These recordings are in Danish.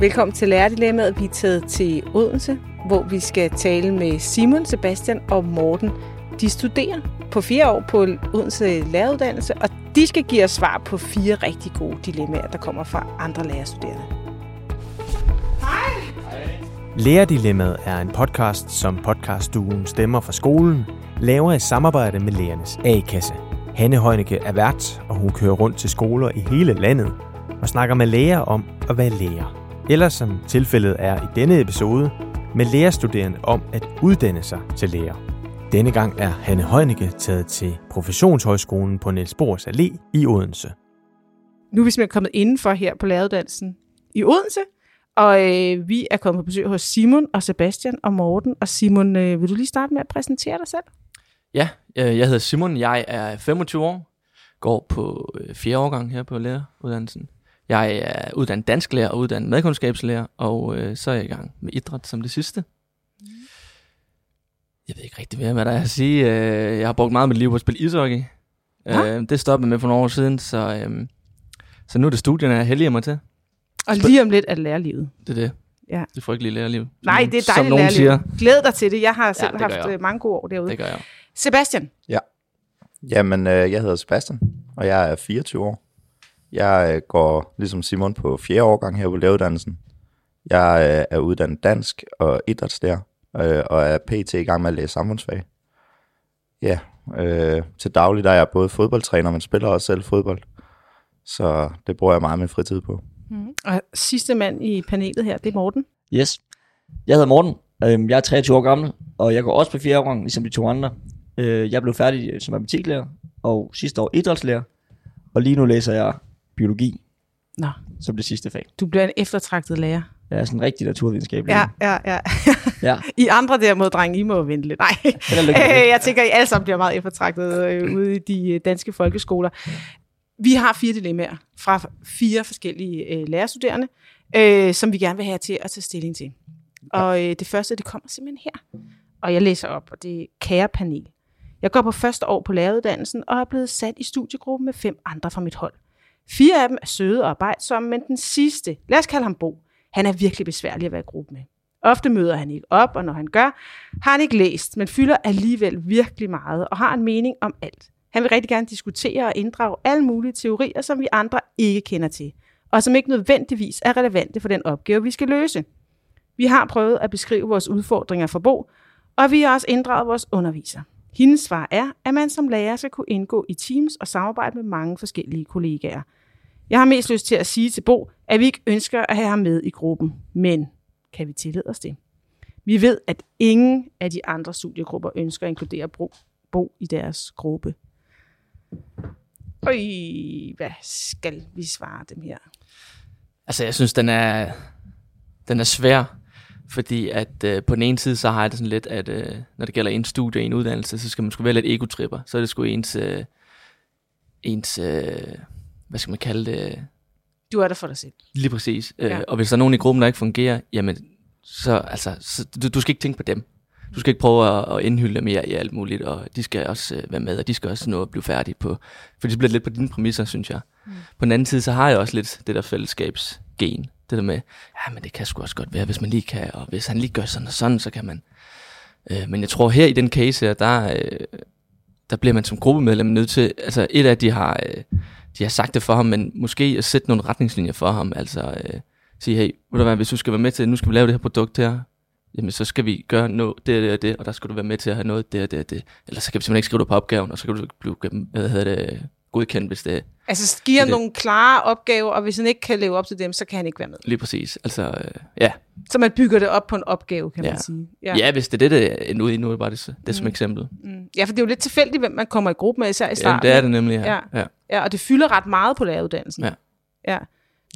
Velkommen til Lærerdilemmaet. Vi er taget til Odense, hvor vi skal tale med Simon, Sebastian og Morten. De studerer på fire år på Odense Læreruddannelse, og de skal give os svar på fire rigtig gode dilemmaer, der kommer fra andre lærerstuderende. Lærerdilemmaet er en podcast, som podcaststuen Stemmer fra skolen laver i samarbejde med Lærernes A-kasse. Hanne Heunicke er vært, og hun kører rundt til skoler i hele landet og snakker med læger om at være lærer. Eller som tilfældet er i denne episode, med lærerstuderende om at uddanne sig til lærer. Denne gang er Hanne Heunicke taget til Professionshøjskolen på Niels Bohrs Allé i Odense. Nu er vi simpelthen kommet indenfor her på læreruddannelsen i Odense, og øh, vi er kommet på besøg hos Simon og Sebastian og Morten. Og Simon, øh, vil du lige starte med at præsentere dig selv? Ja, øh, jeg hedder Simon, jeg er 25 år, går på øh, fjerde årgang her på læreruddannelsen. Jeg er uddannet dansklærer og uddannet madkundskabslærer, og øh, så er jeg i gang med idræt som det sidste. Jeg ved ikke rigtig mere, hvad der er at sige. Øh, jeg har brugt meget af mit liv på at spille ishockey. Ja. Øh, det stoppede med for nogle år siden, så, øh, så nu er det studierne, jeg heldiger mig til. Og lige om lidt er det lærerlivet. Det er det. Ja. Det får ikke lige lærerliv. som Nej, nogen- det er Som dejligt nogen lærerliv. siger. Glæd dig til det. Jeg har selv ja, haft jeg. øh, mange gode år derude. Det gør jeg. Sebastian, Jamen, øh, jeg hedder Sebastian, og jeg er 24 år. Jeg øh, går ligesom Simon på fjerde årgang her på læreruddannelsen. Jeg øh, er uddannet dansk og idrætslærer, øh, og er pt. i gang med at læse samfundsfag. Ja, øh, til daglig der er jeg både fodboldtræner, men spiller også selv fodbold. Så det bruger jeg meget af min fritid på. og sidste mand i panelet her, det er Morten. Yes. Jeg hedder Morten. Øhm, Jeg er 23 år gammel, og jeg går også på fjerde årgang, ligesom de to andre. Jeg blev færdig som matematiklærer, og sidste år idrætslærer. Og lige nu læser jeg biologi Nå, som det sidste fag. du bliver en eftertragtet lærer. Er sådan en rigtig naturvidenskabelig. Ja, ja, ja. ja. I andre derimod, drenge, I må vente lidt. Nej, jeg tænker, I alle sammen bliver meget eftertragtet øh, ude i de øh, danske folkeskoler. Vi har fire dilemmaer fra fire forskellige øh, lærerstuderende, øh, som vi gerne vil have til at tage stilling til. Og øh, det første, det kommer simpelthen her. Og jeg læser op, og det er kære panel. Jeg går på første år på læreruddannelsen og er blevet sat i studiegruppen med fem andre fra mit hold. Fire af dem er søde og arbejdsomme, men den sidste, lad os kalde ham Bo, han er virkelig besværlig at være i gruppe med. Ofte møder han ikke op, og når han gør, har han ikke læst, men fylder alligevel virkelig meget og har en mening om alt. Han vil rigtig gerne diskutere og inddrage alle mulige teorier, som vi andre ikke kender til, og som ikke nødvendigvis er relevante for den opgave, vi skal løse. Vi har prøvet at beskrive vores udfordringer for Bo, og vi har også inddraget vores underviser. Hendes svar er, at man som lærer skal kunne indgå i teams og samarbejde med mange forskellige kollegaer. Jeg har mest lyst til at sige til Bo, at vi ikke ønsker at have ham med i gruppen, men kan vi tillade os det? Vi ved, at ingen af de andre studiegrupper ønsker at inkludere Bo, Bo i deres gruppe. Og hvad skal vi svare dem her? Altså, jeg synes, den er, den er svær, fordi at øh, på den ene side, så har jeg det sådan lidt, at øh, når det gælder en studie, en uddannelse, så skal man sgu være lidt egotripper. Så er det sgu ens, øh, ens øh, hvad skal man kalde det, Du er der for dig selv. lige præcis. Øh, Ja. Og hvis der er nogen i gruppen, der ikke fungerer, jamen, så, altså, så, du, du skal ikke tænke på dem. Du skal ikke prøve at, at indhylde dem i, i alt muligt, og de skal også øh, være med, og de skal også nå at blive færdige på, for det bliver lidt på dine præmisser, synes jeg. Mm. På den anden side, så har jeg også lidt det der fællesskabsgen, det der med, ja, men det kan sgu også godt være, hvis man lige kan, og hvis han lige gør sådan og sådan, så kan man. Øh, men jeg tror her i den case her, der, øh, der bliver man som gruppemedlem nødt til, altså et af de har, øh, de har sagt det for ham, men måske at sætte nogle retningslinjer for ham, altså øh, sige, hey, ved du hvad, hvis du skal være med til, nu skal vi lave det her produkt her, jamen så skal vi gøre noget, det og det og det, og der skal du være med til at have noget, det og det og det. Ellers så kan vi simpelthen ikke skrive det på opgaven, og så kan du blive hvad hedder det, godkendt, hvis det er Altså, giv ham Det- nogle klare opgaver, og hvis han ikke kan leve op til dem, så kan han ikke være med. lige præcis. Altså, øh, ja. Så man bygger det op på en opgave, kan Ja. man sige. ja. ja, hvis det er det, det er ude i nu, er det bare det, det som Mm. eksempel. Mm. Ja, for det er jo lidt tilfældigt, hvem man kommer i gruppe med, især i Ja, starten. det er det nemlig, ja. Ja. ja. Ja, og det fylder ret meget på læreruddannelsen. Ja. ja.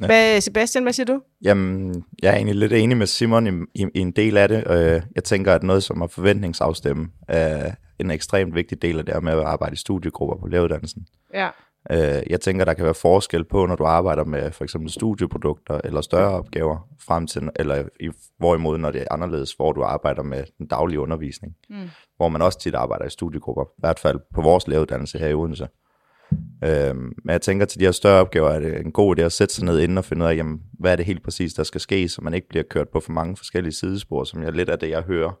Ja. Hvad, Sebastian, hvad siger du? Jamen, jeg er egentlig lidt enig med Simon i, i, i en del af det. Øh, Jeg tænker, at noget som at forventningsafstemme er en ekstremt vigtig del af det her med at arbejde i studiegrupper på læreruddannelsen. Ja. Øh, Jeg tænker, der kan være forskel på, når du arbejder med for eksempel studieprodukter eller større opgaver, frem til, eller i, hvorimod, når det er anderledes, hvor du arbejder med den daglige undervisning. Mm. Hvor man også tit arbejder i studiegrupper, i hvert fald på vores læreruddannelse her i Odense. Øhm, men jeg tænker til de her større opgaver, er det en god idé at sætte sig ned inden og finde ud af, jamen, hvad er det helt præcis, der skal ske, så man ikke bliver kørt på for mange forskellige sidespor, som jeg lidt af det, jeg hører,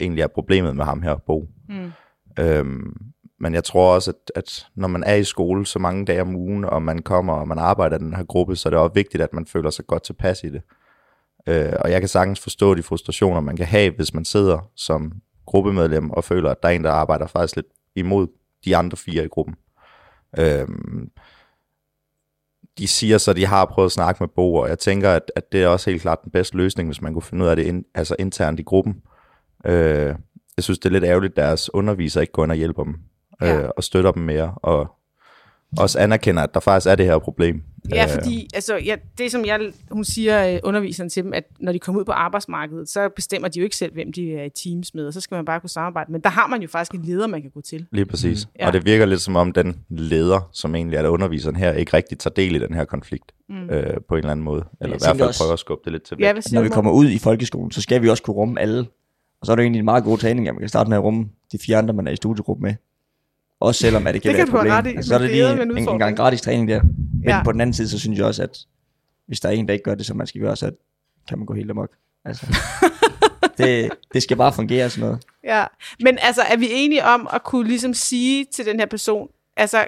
egentlig er problemet med ham her, Bo. Mm. Øhm, men jeg tror også, at, at når man er i skole så mange dage om ugen, og man kommer og man arbejder i den her gruppe, så er det også vigtigt, at man føler sig godt tilpas i det. Øh, og jeg kan sagtens forstå de frustrationer, man kan have, hvis man sidder som gruppemedlem og føler, at der er en, der arbejder faktisk lidt imod de andre fire i gruppen. Øhm, de siger så, at de har prøvet at snakke med Bo, og jeg tænker, at, at det er også helt klart den bedste løsning, hvis man kunne finde ud af det in, altså internt i gruppen. Øh, jeg synes, det er lidt ærgerligt, at deres underviser ikke går ind og hjælper dem, øh, Ja. og støtter dem mere, og også anerkender, at der faktisk er det her problem. Ja, Øh, fordi altså, ja, det som jeg, hun siger, øh, underviseren til dem, at når de kommer ud på arbejdsmarkedet, så bestemmer de jo ikke selv, hvem de er i teams med, og så skal man bare kunne samarbejde. Men der har man jo faktisk en leder, man kan gå til. Lige præcis. Mm, ja. Og det virker lidt som om den leder, som egentlig er der underviseren her, ikke rigtig tager del i den her konflikt mm. øh, på en eller anden måde. Eller i tænker hvert fald også- prøver at skubbe det lidt til Ja, væk. Når vi kommer ud i folkeskolen, så skal vi også kunne rumme alle. Og så er det egentlig en meget god træning, at man kan starte med at rumme de fire andre, man er i studiegruppe med. Også selvom at det kan Det være kan et problem. ret i, Altså, så er det lige en en, gang gratis træning der. Men Ja. på den anden side, så synes jeg også, at hvis der er en, der ikke gør det, som man skal gøre, så kan man gå helt amok. Altså, det, det skal bare fungere sådan noget. Ja, men altså, er vi enige om at kunne ligesom sige til den her person, altså,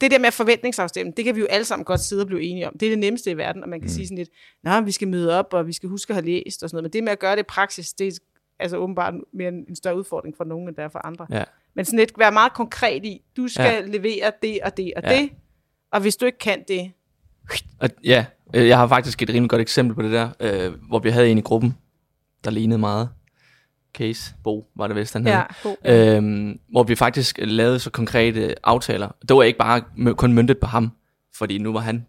det der med forventningsafstemning, det kan vi jo alle sammen godt sidde og blive enige om. Det er det nemmeste i verden, og man kan mm. sige sådan lidt, nå, vi skal møde op, og vi skal huske at have læst og sådan noget. Men det med at gøre det i praksis, det altså åbenbart mere en, en større udfordring for nogen, end der er for andre. Ja. Men sådan lidt være meget konkret i, du skal ja. levere det og det og Ja. det, og hvis du ikke kan det, Og, ja, øh, jeg har faktisk et rimelig godt eksempel på det der, øh, hvor vi havde en i gruppen, der lignede meget. Case, Bo var det vist, han hed. ja, god. Øhm, hvor vi faktisk lavede så konkrete aftaler. Det var ikke bare kun møntet på ham, fordi nu var han,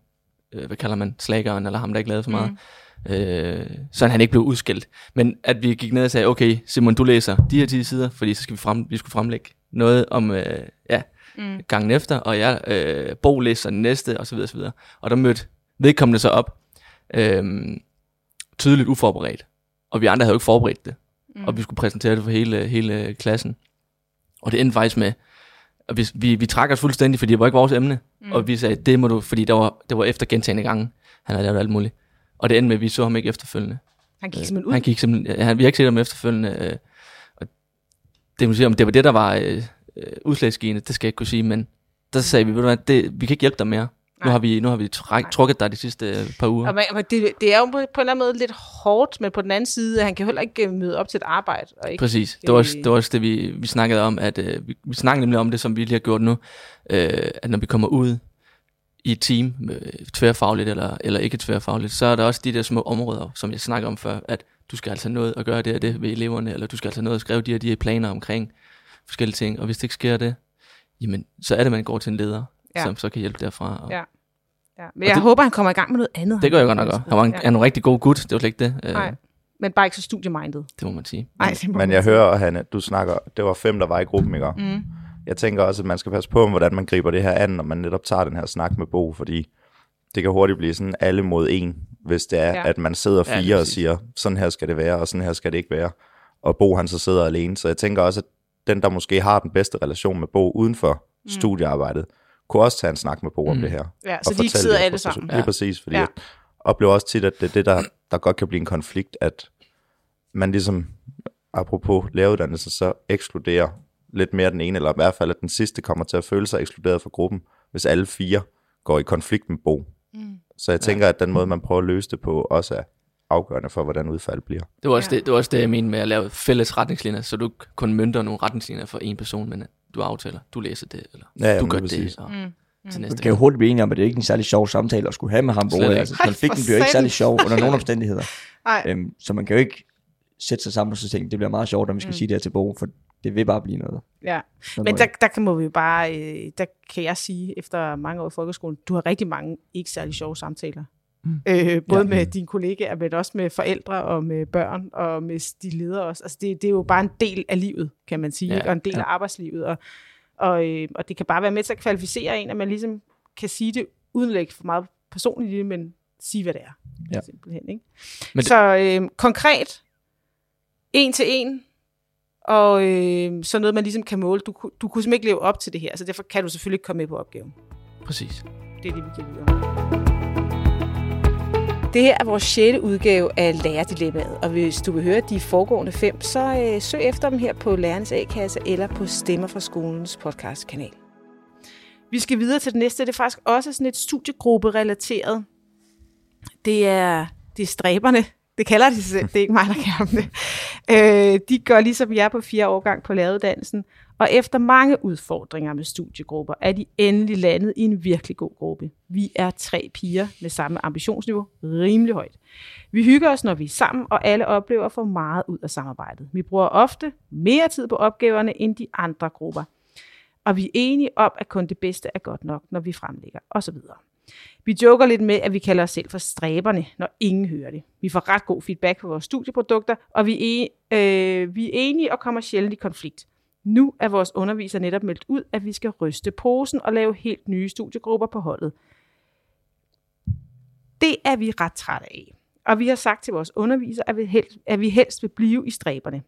øh, hvad kalder man, slageren, eller ham, der ikke lavede så meget. Mm. Øh, så han ikke blev udskilt. Men at vi gik ned og sagde, okay, Simon, du læser de her 10 sider, fordi så skal vi, frem, vi skulle fremlægge noget om, øh, ja, mm. gangen efter, og jeg, øh, Bo læser næste, og så videre, og så videre. Og der mødte vedkommende så op, øh, tydeligt uforberedt. Og vi andre havde jo ikke forberedt det. Mm. Og vi skulle præsentere det for hele, hele klassen. Og det endte faktisk med, at vi, vi, vi trak os fuldstændig, fordi det var ikke vores emne. Mm. Og vi sagde, det må du, fordi det var, det var efter gentagende gange. Han havde lavet alt muligt. Og det endte med, at vi så ham ikke efterfølgende. Han gik simpelthen ud. Han gik simpelthen, ja, han, vi har ikke set ham efterfølgende. Øh, og det må sige, om det var det, der var øh, øh, udslagsgivende, det skal jeg ikke kunne sige, men der sagde vi, ved du hvad, det, vi kan ikke hjælpe dig mere. Nu Nej. har vi, nu har vi træk, trukket dig de sidste øh, par uger. Og man, men det, det er jo på, en eller anden måde lidt hårdt, men på den anden side, han kan heller ikke øh, møde op til et arbejde. Og ikke, Præcis. Det var, også, Øh. det var også det, vi, vi snakkede om, at øh, vi, vi snakkede nemlig om det, som vi lige har gjort nu, øh, at når vi kommer ud i et team, øh, tværfagligt eller, eller ikke tværfagligt, så er der også de der små områder, som jeg snakker om før, at du skal altså have noget at gøre det og det ved eleverne, eller du skal altså have noget at skrive de her, de her planer omkring forskellige ting, og hvis det ikke sker det, jamen, så er det, man går til en leder, Ja. som så kan hjælpe derfra. Og Ja. Ja, men jeg det- håber, han kommer i gang med noget andet. Det gør jeg godt nok også. Han var en, Ja. en rigtig god gut, det var slet ikke det. Øh, Nej, men bare ikke så studiemindet. det må man sige. Nej, det må Men man jeg sige. hører, Hanne, du snakker, det var fem, der var i gruppen, ikke? Mm. Jeg tænker også, at man skal passe på, hvordan man griber det her an, når man netop tager den her snak med Bo, fordi det kan hurtigt blive sådan alle mod en, hvis det er, Ja. ja. at man sidder Ja, fire og præcis. siger, sådan her skal det være, og sådan her skal det ikke være. Og Bo han så sidder alene, så jeg tænker også, at den, der måske har den bedste relation med Bo uden for mm. studiearbejdet, kunne også tage en snak med Bo mm. om det her. Ja, og så de ikke sidder alle sammen. Lige præcis, fordi Ja. ja. jeg oplever også tit, at det er det, der, der godt kan blive en konflikt, at man ligesom, apropos læreruddannelse, så ekskluderer lidt mere den ene, eller i hvert fald, at den sidste kommer til at føle sig ekskluderet fra gruppen, hvis alle fire går i konflikt med Bo. Mm. Så jeg tænker, at den måde, man prøver at løse det på, også er afgørende for, hvordan udfaldet bliver. Det var, også Ja. det, det var også det, jeg mente med at lave fælles retningslinjer, så du ikke kun mønter nogle retningslinjer for en person, men du aftaler, du læser det, eller Ja, du jamen, gør lige præcis. det, og Mm. til Man næste kan jo hurtigt blive enige om, at det er ikke en særlig sjov samtale at skulle have med ham. Bo. Altså, Ej, konflikten bliver ikke særlig sjov under nogen omstændigheder. Nej, Øhm, så man kan jo ikke sætte sig sammen og så tænke, det bliver meget sjovt, når vi skal mm. sige det her til Bo, for det vil bare blive noget. ja. noget Men der, der kan må vi jo bare, øh, der kan jeg sige, efter mange år i folkeskolen, du har rigtig mange ikke særlig sjove samtaler. Mm. Øh, både ja. med dine kollegaer, men også med forældre og med børn og med de ledere også. Altså det, det er jo bare en del af livet, kan man sige, Ja, og en del ja. af arbejdslivet. Og, og, øh, og det kan bare være med til at kvalificere en, at man ligesom kan sige det, uden at lægge for meget personligt i det, men sige, hvad det er. Ja. Simpelthen, ikke? Men det- så øh, konkret, en til en, og øh, så noget, man ligesom kan måle. Du, du kunne simpelthen ikke leve op til det her, så derfor kan du selvfølgelig ikke komme med på opgaven. Præcis. Det er det, vi kan videre. Det her er vores 6. udgave af Lærerdilemmaet, og hvis du vil høre de foregående fem, så øh, søg efter dem her på Lærernes A-kasse eller på Stemmer fra skolens podcastkanal. Vi skal videre til det næste. Det er faktisk også sådan et studiegrupperelateret. Det er, det er stræberne. Det kalder de sig selv. Det er ikke mig, der kalder dem det. Øh, de gør ligesom jeg på fire årgang på læreruddannelsen. Og efter mange udfordringer med studiegrupper, er de endelig landet i en virkelig god gruppe. Vi er tre piger med samme ambitionsniveau, rimelig højt. Vi hygger os, når vi er sammen, og alle oplever at få meget ud af samarbejdet. Vi bruger ofte mere tid på opgaverne end de andre grupper. Og vi er enige om, at kun det bedste er godt nok, når vi fremlægger osv. Vi joker lidt med, at vi kalder os selv for stræberne, når ingen hører det. Vi får ret god feedback på vores studieprodukter, og vi er, øh, vi er enige og kommer sjældent i konflikt. Nu er vores underviser netop meldt ud, at vi skal ryste posen og lave helt nye studiegrupper på holdet. Det er vi ret trætte af. Og vi har sagt til vores underviser, at vi helst, at vi helst vil blive i stræberne.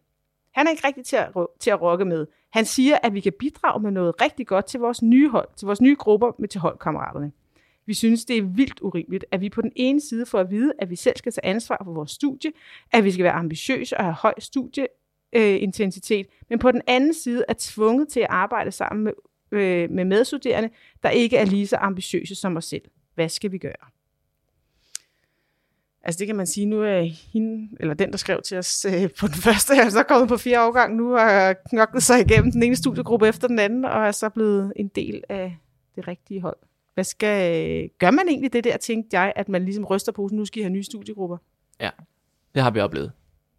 Han er ikke rigtig til at, til at rokke med. Han siger, at vi kan bidrage med noget rigtig godt til vores nye hold, til vores nye grupper med til holdkammeraterne. Vi synes, det er vildt urimeligt, at vi på den ene side får at vide, at vi selv skal tage ansvar for vores studie, at vi skal være ambitiøse og have høj studieintensitet, men på den anden side er tvunget til at arbejde sammen med, øh, med medstuderende, der ikke er lige så ambitiøse som os selv. Hvad skal vi gøre? Altså det kan man sige, nu er hende, eller den, der skrev til os øh, på den første, er så kommet på fire årgang, nu har knoklet sig igennem den ene studiegruppe efter den anden, og er så blevet en del af det rigtige hold. Hvad skal, gør man egentlig det der, tænkte jeg, at man ligesom ryster på, nu skal I have nye studiegrupper? Ja, det har vi oplevet.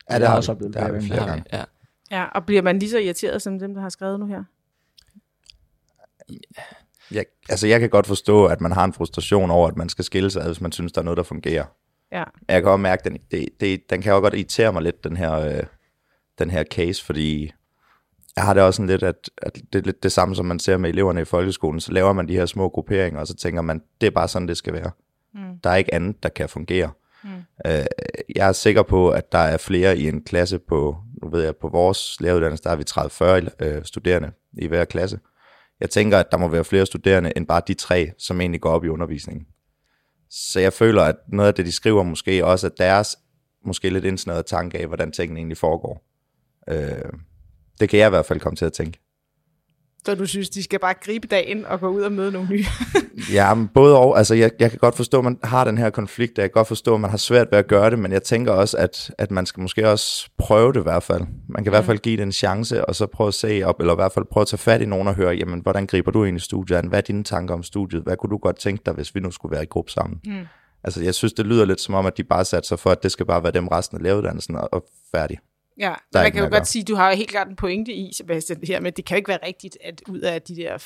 Ja, det Jeg har også oplevet det har vi flere har gange. vi, ja. Ja, og bliver man lige så irriteret som dem, der har skrevet nu her? Jeg, altså, jeg kan godt forstå, at man har en frustration over, at man skal skille sig ad, hvis man synes, der er noget, der fungerer. Ja. Jeg kan også mærke, at den, det, det, den kan jo godt irritere mig lidt, den her, øh, den her case, fordi jeg har det også sådan lidt, at, at det er lidt det samme, som man ser med eleverne i folkeskolen. Så laver man de her små grupperinger, og så tænker man, det er bare sådan, det skal være. Mm. Der er ikke andet, der kan fungere. Mm. Øh, jeg er sikker på, at der er flere i en klasse på, nu ved jeg, på vores læreruddannelse, der er vi 30-40 øh, studerende i hver klasse. Jeg tænker, at der må være flere studerende end bare de tre, som egentlig går op i undervisningen. Så jeg føler, at noget af det, de skriver, måske også er deres måske lidt indsnøret tanke af, hvordan tingene egentlig foregår. Øh, det kan jeg i hvert fald komme til at tænke. Så du synes, de skal bare gribe dagen og gå ud og møde nogle nye? Ja, men både og. Altså, jeg, jeg kan godt forstå, at man har den her konflikt, og jeg kan godt forstå, at man har svært ved at gøre det, men jeg tænker også, at, at man skal måske også prøve det i hvert fald. Man kan i hvert fald give det en chance, og så prøve at se op, eller i hvert fald prøve at tage fat i nogen og høre, jamen, hvordan griber du ind i studiet? Hvad er dine tanker om studiet? Hvad kunne du godt tænke dig, hvis vi nu skulle være i gruppe sammen? Mm. Altså, jeg synes, det lyder lidt som om, at de bare satte sig for, at det skal bare være dem resten af læreruddannelsen, og, og færdig. Ja, Der er man kan jo at godt sige, du har helt klart en pointe i, Sebastian, det her med, det kan jo ikke være rigtigt, at ud af de der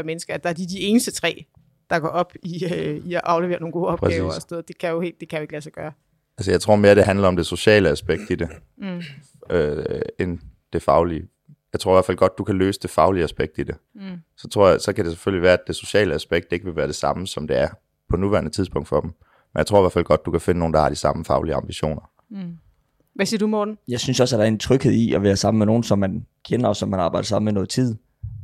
40-45 mennesker, at der er de, de eneste tre, der går op i, øh, i at aflevere nogle gode opgaver Præcis. og sådan noget. Det kan jo, helt, det kan jo ikke lade sig gøre. Altså, jeg tror mere, det handler om det sociale aspekt i det, mm. øh, end det faglige. Jeg tror i hvert fald godt, du kan løse det faglige aspekt i det. Mm. Så tror jeg, så kan det selvfølgelig være, at det sociale aspekt ikke vil være det samme, som det er på nuværende tidspunkt for dem. Men jeg tror i hvert fald godt, du kan finde nogen, der har de samme faglige ambitioner. Hvad siger du, Morten? Jeg synes også, at der er en tryghed i at være sammen med nogen, som man kender, og som man arbejder sammen med noget tid.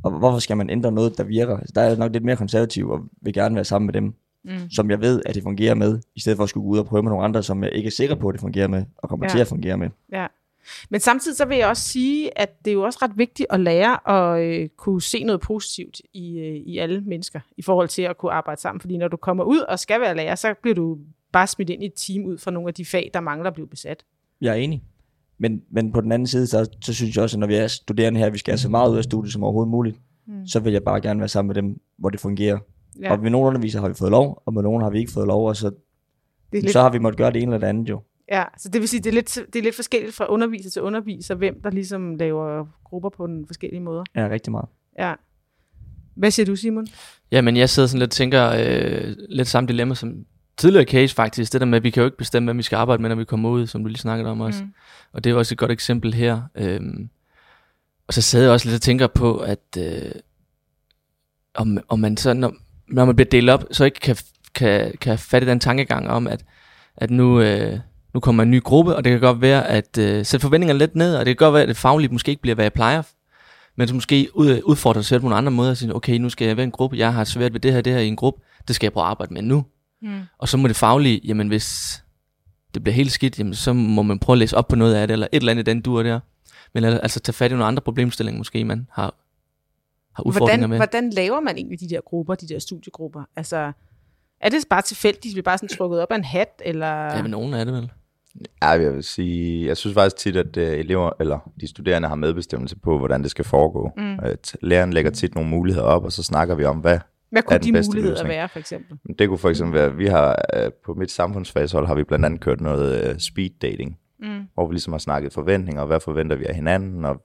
Og hvorfor skal man ændre noget, der virker? Altså, Der er nok lidt mere konservativ, og vil gerne være sammen med dem, mm. som jeg ved, at det fungerer med, i stedet for at skulle gå ud og prøve med nogle andre, som jeg ikke er sikker på, at det fungerer med, og kommer ja. til at fungere med. Ja. Men samtidig så vil jeg også sige, at det er jo også ret vigtigt at lære at øh, kunne se noget positivt i, øh, i alle mennesker, i forhold til at kunne arbejde sammen. Fordi når du kommer ud og skal være lærer, så bliver du bare smidt ind i et team ud fra nogle af de fag, der mangler at blive besat. Jeg er enig. Men, men på den anden side, så, så synes jeg også, at når vi er studerende her, vi skal have så meget ud af studiet som overhovedet muligt, mm. så vil jeg bare gerne være sammen med dem, hvor det fungerer. Ja. Og med nogle undervisere har vi fået lov, og med nogle har vi ikke fået lov, og så, det lidt, så har vi måttet gøre det ene eller det andet jo. ja, så det vil sige, det er, lidt, det er lidt forskelligt fra underviser til underviser, hvem der ligesom laver grupper på den forskellige måder. Ja, rigtig meget. Ja. Hvad siger du, Simon? Ja, men jeg sidder sådan lidt og tænker øh, lidt samme dilemma som tidligere case faktisk. Det der med, at vi kan jo ikke bestemme, hvem vi skal arbejde med, når vi kommer ud, som du lige snakkede om også. Mm. Og det er også et godt eksempel her. Øhm, og så sad jeg også lidt og tænker på, at øh, om, om man så, når, når man bliver delt op, så ikke kan, kan, kan fatte den tankegang om, at, at nu, øh, nu kommer en ny gruppe, og det kan godt være, at øh, sætte forventningerne lidt ned, og det kan godt være, at det fagligt måske ikke bliver, hvad jeg plejer. Men så måske ud, udfordre sig selv på nogle andre måder og sige, okay, nu skal jeg være en gruppe, jeg har svært ved det her, det her i en gruppe, det skal jeg prøve at arbejde med nu. Mm. Og så må det faglige, jamen hvis det bliver helt skidt, jamen så må man prøve at læse op på noget af det, eller et eller andet den dur der. Men al- altså tage fat i nogle andre problemstillinger måske, man har, har udfordringer Hvordan, med. hvordan laver man egentlig de der grupper, de der studiegrupper? Altså, er det bare tilfældigt, bliver bare sådan trukket op af en hat, eller... Ja, men nogen er det vel. Ja, jeg vil sige, jeg synes faktisk tit, at uh, elever, eller de studerende har medbestemmelse på, hvordan det skal foregå. Mm. At læreren lægger tit nogle muligheder op, og så snakker vi om, hvad Hvad kunne den de bedste muligheder løsning. være, for eksempel? Det kunne for eksempel være, vi har øh, på mit samfundsfagshold har vi blandt andet kørt noget øh, speed dating, mm. hvor vi ligesom har snakket forventninger, og hvad forventer vi af hinanden, og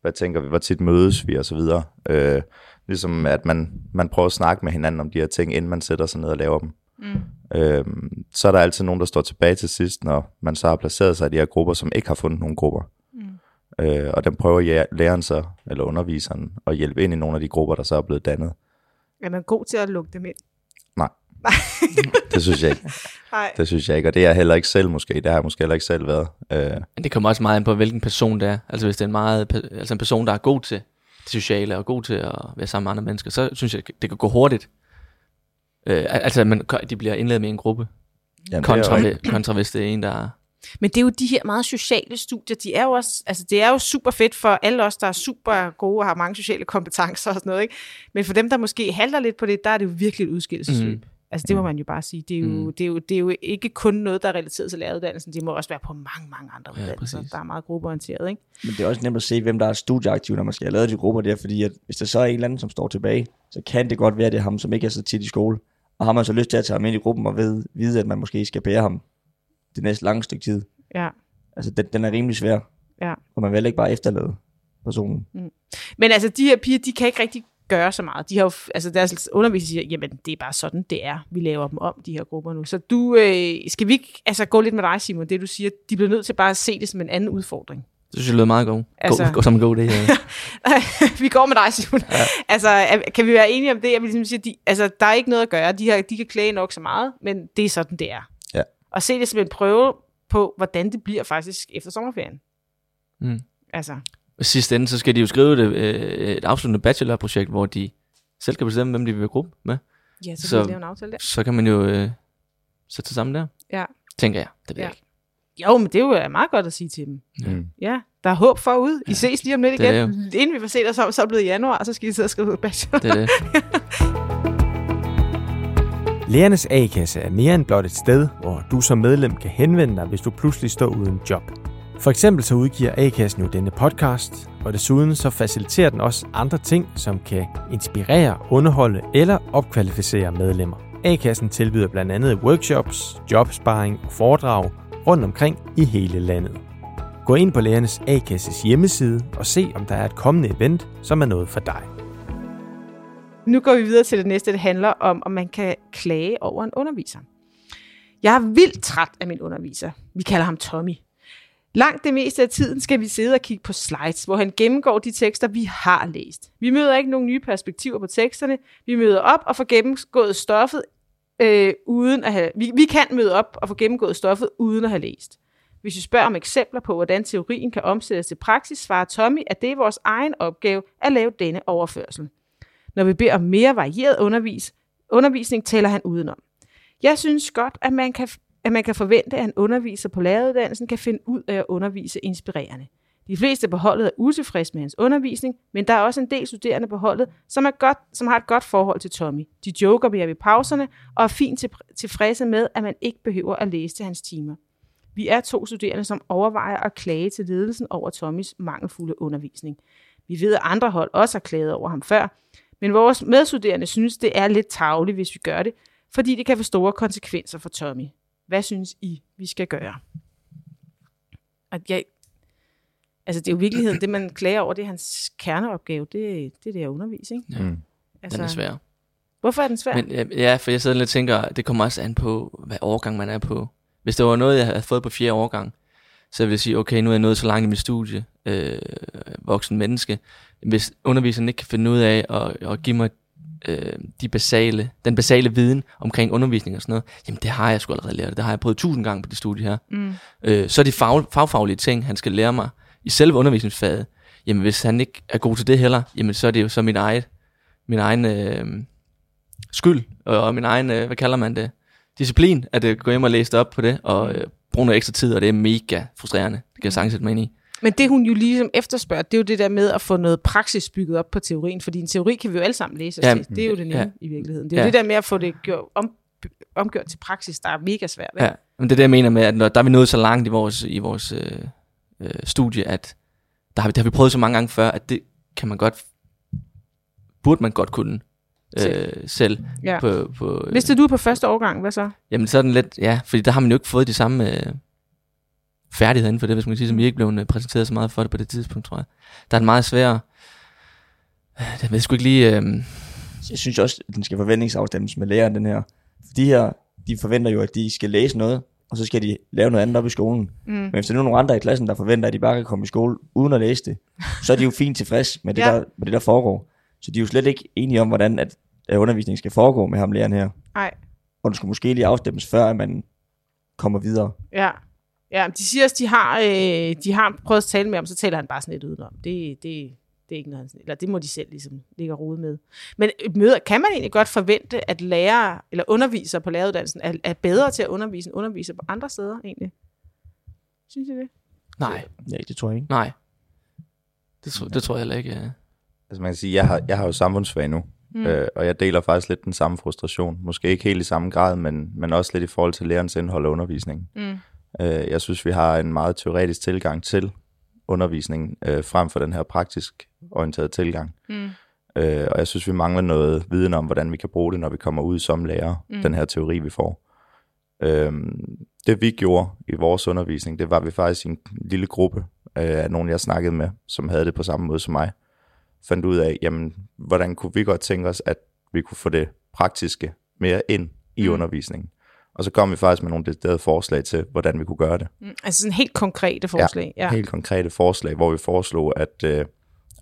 hvad tænker vi, hvor tit mødes vi, og så videre. Øh, ligesom at man, man prøver at snakke med hinanden om de her ting, inden man sætter sig ned og laver dem. Mm. Øh, så er der altid nogen, der står tilbage til sidst, når man så har placeret sig i de her grupper, som ikke har fundet nogle grupper. Mm. Øh, og den prøver læreren så, eller underviseren, at hjælpe ind i nogle af de grupper, der så er blevet dannet. Er man god til at lukke dem ind? Nej. det synes jeg ikke. Nej. Det synes jeg ikke, og det er jeg heller ikke selv måske. Det har jeg måske heller ikke selv været. Øh, Men det kommer også meget an på, hvilken person det er. Altså hvis det er en, meget, altså en person, der er god til det sociale og god til at være sammen med andre mennesker, så synes jeg, det kan gå hurtigt. Øh, altså, man, de bliver indledt med en gruppe, jamen, kontra, det er jo, kontra hvis det er en, der er... Men det er jo de her meget sociale studier, de er jo også, altså det er jo super fedt for alle os, der er super gode og har mange sociale kompetencer og sådan noget, ikke? Men for dem, der måske halter lidt på det, der er det jo virkelig et udskillelsesløb. Mm. Altså det må man jo bare sige. Det er jo, mm. det, er jo, det er jo ikke kun noget, der er relateret til læreruddannelsen. Det må også være på mange, mange andre Ja, uddannelser, præcis. der er meget gruppeorienteret, ikke? Men det er også nemt at se, hvem der er studieaktiv, når man skal have lavet de grupper der, fordi at hvis der så er en eller anden, som står tilbage, så kan det godt være, at det er ham, som ikke er så tit i skole. Og har man så lyst til at tage ham ind i gruppen og ved, vide, at man måske skal bære ham det næste lange stykke tid. Ja. Altså, den, den er rimelig svær. Ja. Og man vil ikke bare efterlade personen. Men altså, de her piger, de kan ikke rigtig gøre så meget. De har jo, altså deres underviser siger, jamen det er bare sådan, det er. Vi laver dem om, de her grupper nu. Så du, øh, skal vi ikke altså, gå lidt med dig, Simon, det du siger, de bliver nødt til bare at se det som en anden udfordring. Det synes jeg lyder meget god. Altså- Altså, god, som en god idé. Ja. vi går med dig, Simon. Ja. Altså, kan vi være enige om det? Jeg vil ligesom sige, de, altså, der er ikke noget at gøre. De, har, de kan klage nok så meget, men det er sådan, det er. Ja. Og se det som en prøve på, hvordan det bliver faktisk efter sommerferien. Mm. Altså, Og sidste ende, så skal de jo skrive det, øh, et afsluttende bachelorprojekt, hvor de selv kan bestemme, hvem de vil være gruppe med. ja, så, Så- kan vi lave en aftale der. Så kan man jo øh, sætte sig sammen der. Ja. Tænker jeg. Det ved Ja. jeg ikke. Jo, men det er jo meget godt at sige til dem. Mm. Ja, der er håb forude. I ses lige om lidt det igen. Inden vi får set os om, så er det blevet januar, og så skal I sidde og skrive bachelor. Det er det. Lærernes A-kasse er mere end blot et sted, hvor du som medlem kan henvende dig, hvis du pludselig står uden job. For eksempel så udgiver A-kassen jo denne podcast, og desuden så faciliterer den også andre ting, som kan inspirere, underholde eller opkvalificere medlemmer. A-kassen tilbyder blandt andet workshops, jobsparing og foredrag rundt omkring i hele landet. Gå ind på Lærernes A-kasses hjemmeside og se, om der er et kommende event, som er noget for dig. Nu går vi videre til det næste. Det handler om, om man kan klage over en underviser. Jeg er vildt træt af min underviser. Vi kalder ham Tommy. Langt det meste af tiden skal vi sidde og kigge på slides, hvor han gennemgår de tekster, vi har læst. Vi møder ikke nogen nye perspektiver på teksterne. Vi møder op og får gennemgået stoffet øh, uden at have... Vi, vi kan møde op og få gennemgået stoffet uden at have læst. Hvis vi spørger om eksempler på, hvordan teorien kan omsættes til praksis, svarer Tommy, at det er vores egen opgave at lave denne overførsel. Når vi beder om mere varieret undervis, undervisning, taler han udenom. Jeg synes godt, at man, kan, at man kan forvente, at en underviser på læreruddannelsen kan finde ud af at undervise inspirerende. De fleste på holdet er utilfredse med hans undervisning, men der er også en del studerende på holdet, som, er godt, som har et godt forhold til Tommy. De joker med ved pauserne og er fint tilfredse med, at man ikke behøver at læse til hans timer. Vi er to studerende, som overvejer at klage til ledelsen over Tommys mangelfulde undervisning. Vi ved, at andre hold også har klaget over ham før, men vores medstuderende synes, det er lidt tavligt, hvis vi gør det, fordi det kan få store konsekvenser for Tommy. Hvad synes I, vi skal gøre? Og jeg, altså det er jo i virkeligheden, det man klager over, det er hans kerneopgave, det, det er det at undervise, ikke? Ja. Mm. Altså, Den er svær. Hvorfor er den svær? Men ja, ja, for jeg sidder lidt og tænker, det kommer også an på, hvad årgang man er på. Hvis det var noget, jeg havde fået på fjerde årgang, så ville jeg sige, okay, nu er jeg nået så langt i mit studie, øh, voksen menneske. Hvis underviseren ikke kan finde ud af at, at give mig øh, de basale, den basale viden omkring undervisning og sådan noget, jamen det har jeg sgu allerede lært. Det har jeg prøvet tusind gange på det studie her. Mm. Øh, så er de fag, fagfaglige ting, han skal lære mig i selve undervisningsfaget, jamen hvis han ikke er god til det heller, jamen så er det jo så min egen, min egen øh, skyld, og, og min egen, øh, hvad kalder man det, disciplin, at øh, gå hjem og læse op på det, og øh, bruge noget ekstra tid, og det er mega frustrerende. Det kan jeg sagtens sætte mig ind i. Men det hun jo ligesom efterspørger, det er jo det der med at få noget praksis bygget op på teorien, fordi en teori kan vi jo alle sammen læse Ja. Det er jo det nemme ja. i virkeligheden. Det er jo Ja. det der med at få det gjort, om, omgjort til praksis, der er mega svært. ikke? Ja, men det er det, jeg mener med, at når, der er vi nået så langt i vores, i vores øh, øh, studie, at der har, vi, det har vi prøvet så mange gange før, at det kan man godt, burde man godt kunne øh, Selv. Ja. på, på øh, Hvis det du er på første årgang, hvad så? Jamen så er den lidt, ja, fordi der har man jo ikke fået de samme øh, færdigheder inden for det, hvis man kan sige, som vi er ikke blevet øh, præsenteret så meget for det på det tidspunkt, tror jeg. Der er en meget svær, øh, det ved jeg sgu ikke lige, øh, Jeg synes også, at den skal forventningsafstemmes med læreren, den her. For de her, de forventer jo, at de skal læse noget, og så skal de lave noget andet op i skolen. Mm. Men hvis der nu er nogle andre i klassen, der forventer, at de bare kan komme i skole uden at læse det, så er de jo fint tilfreds med det, Ja. der, med det der foregår. Så de er jo slet ikke enige om, hvordan at, at undervisningen skal foregå med ham læreren her. Nej, Og det skulle måske lige afstemmes, før at man kommer videre. ja. Ja, de siger også, de har, øh, de har prøvet at tale med ham, så taler han bare sådan lidt udenom. Det, det, det er ikke noget, han- eller det må de selv ligesom ligge og rode med. Men øh, møder, kan man egentlig godt forvente, at lærere eller undervisere på læreruddannelsen er, er bedre til at undervise end undervisere på andre steder egentlig? Synes I det? nej, Ja, det tror jeg ikke. nej. Det, tror, det tror jeg heller ikke. Altså man kan sige, jeg har, jeg har jo samfundsfag nu, mm. øh, og jeg deler faktisk lidt den samme frustration. Måske ikke helt i samme grad, men, men også lidt i forhold til lærernes indhold og undervisningen. Mm. Øh, jeg synes, vi har en meget teoretisk tilgang til undervisningen, øh, frem for den her praktisk orienterede tilgang. Mm. Øh, og jeg synes, vi mangler noget viden om, hvordan vi kan bruge det, når vi kommer ud som lærer, mm. den her teori, vi får. Øh, det vi gjorde i vores undervisning, det var vi faktisk i en lille gruppe øh, af nogen, jeg snakkede med, som havde det på samme måde som mig, fandt ud af, jamen, hvordan kunne vi godt tænke os, at vi kunne få det praktiske mere ind i mm. undervisningen. Og så kom vi faktisk med nogle deciderede forslag til, hvordan vi kunne gøre det. Mm. Altså sådan helt konkrete forslag. Ja. Ja. Helt konkrete forslag, hvor vi foreslog, at, øh,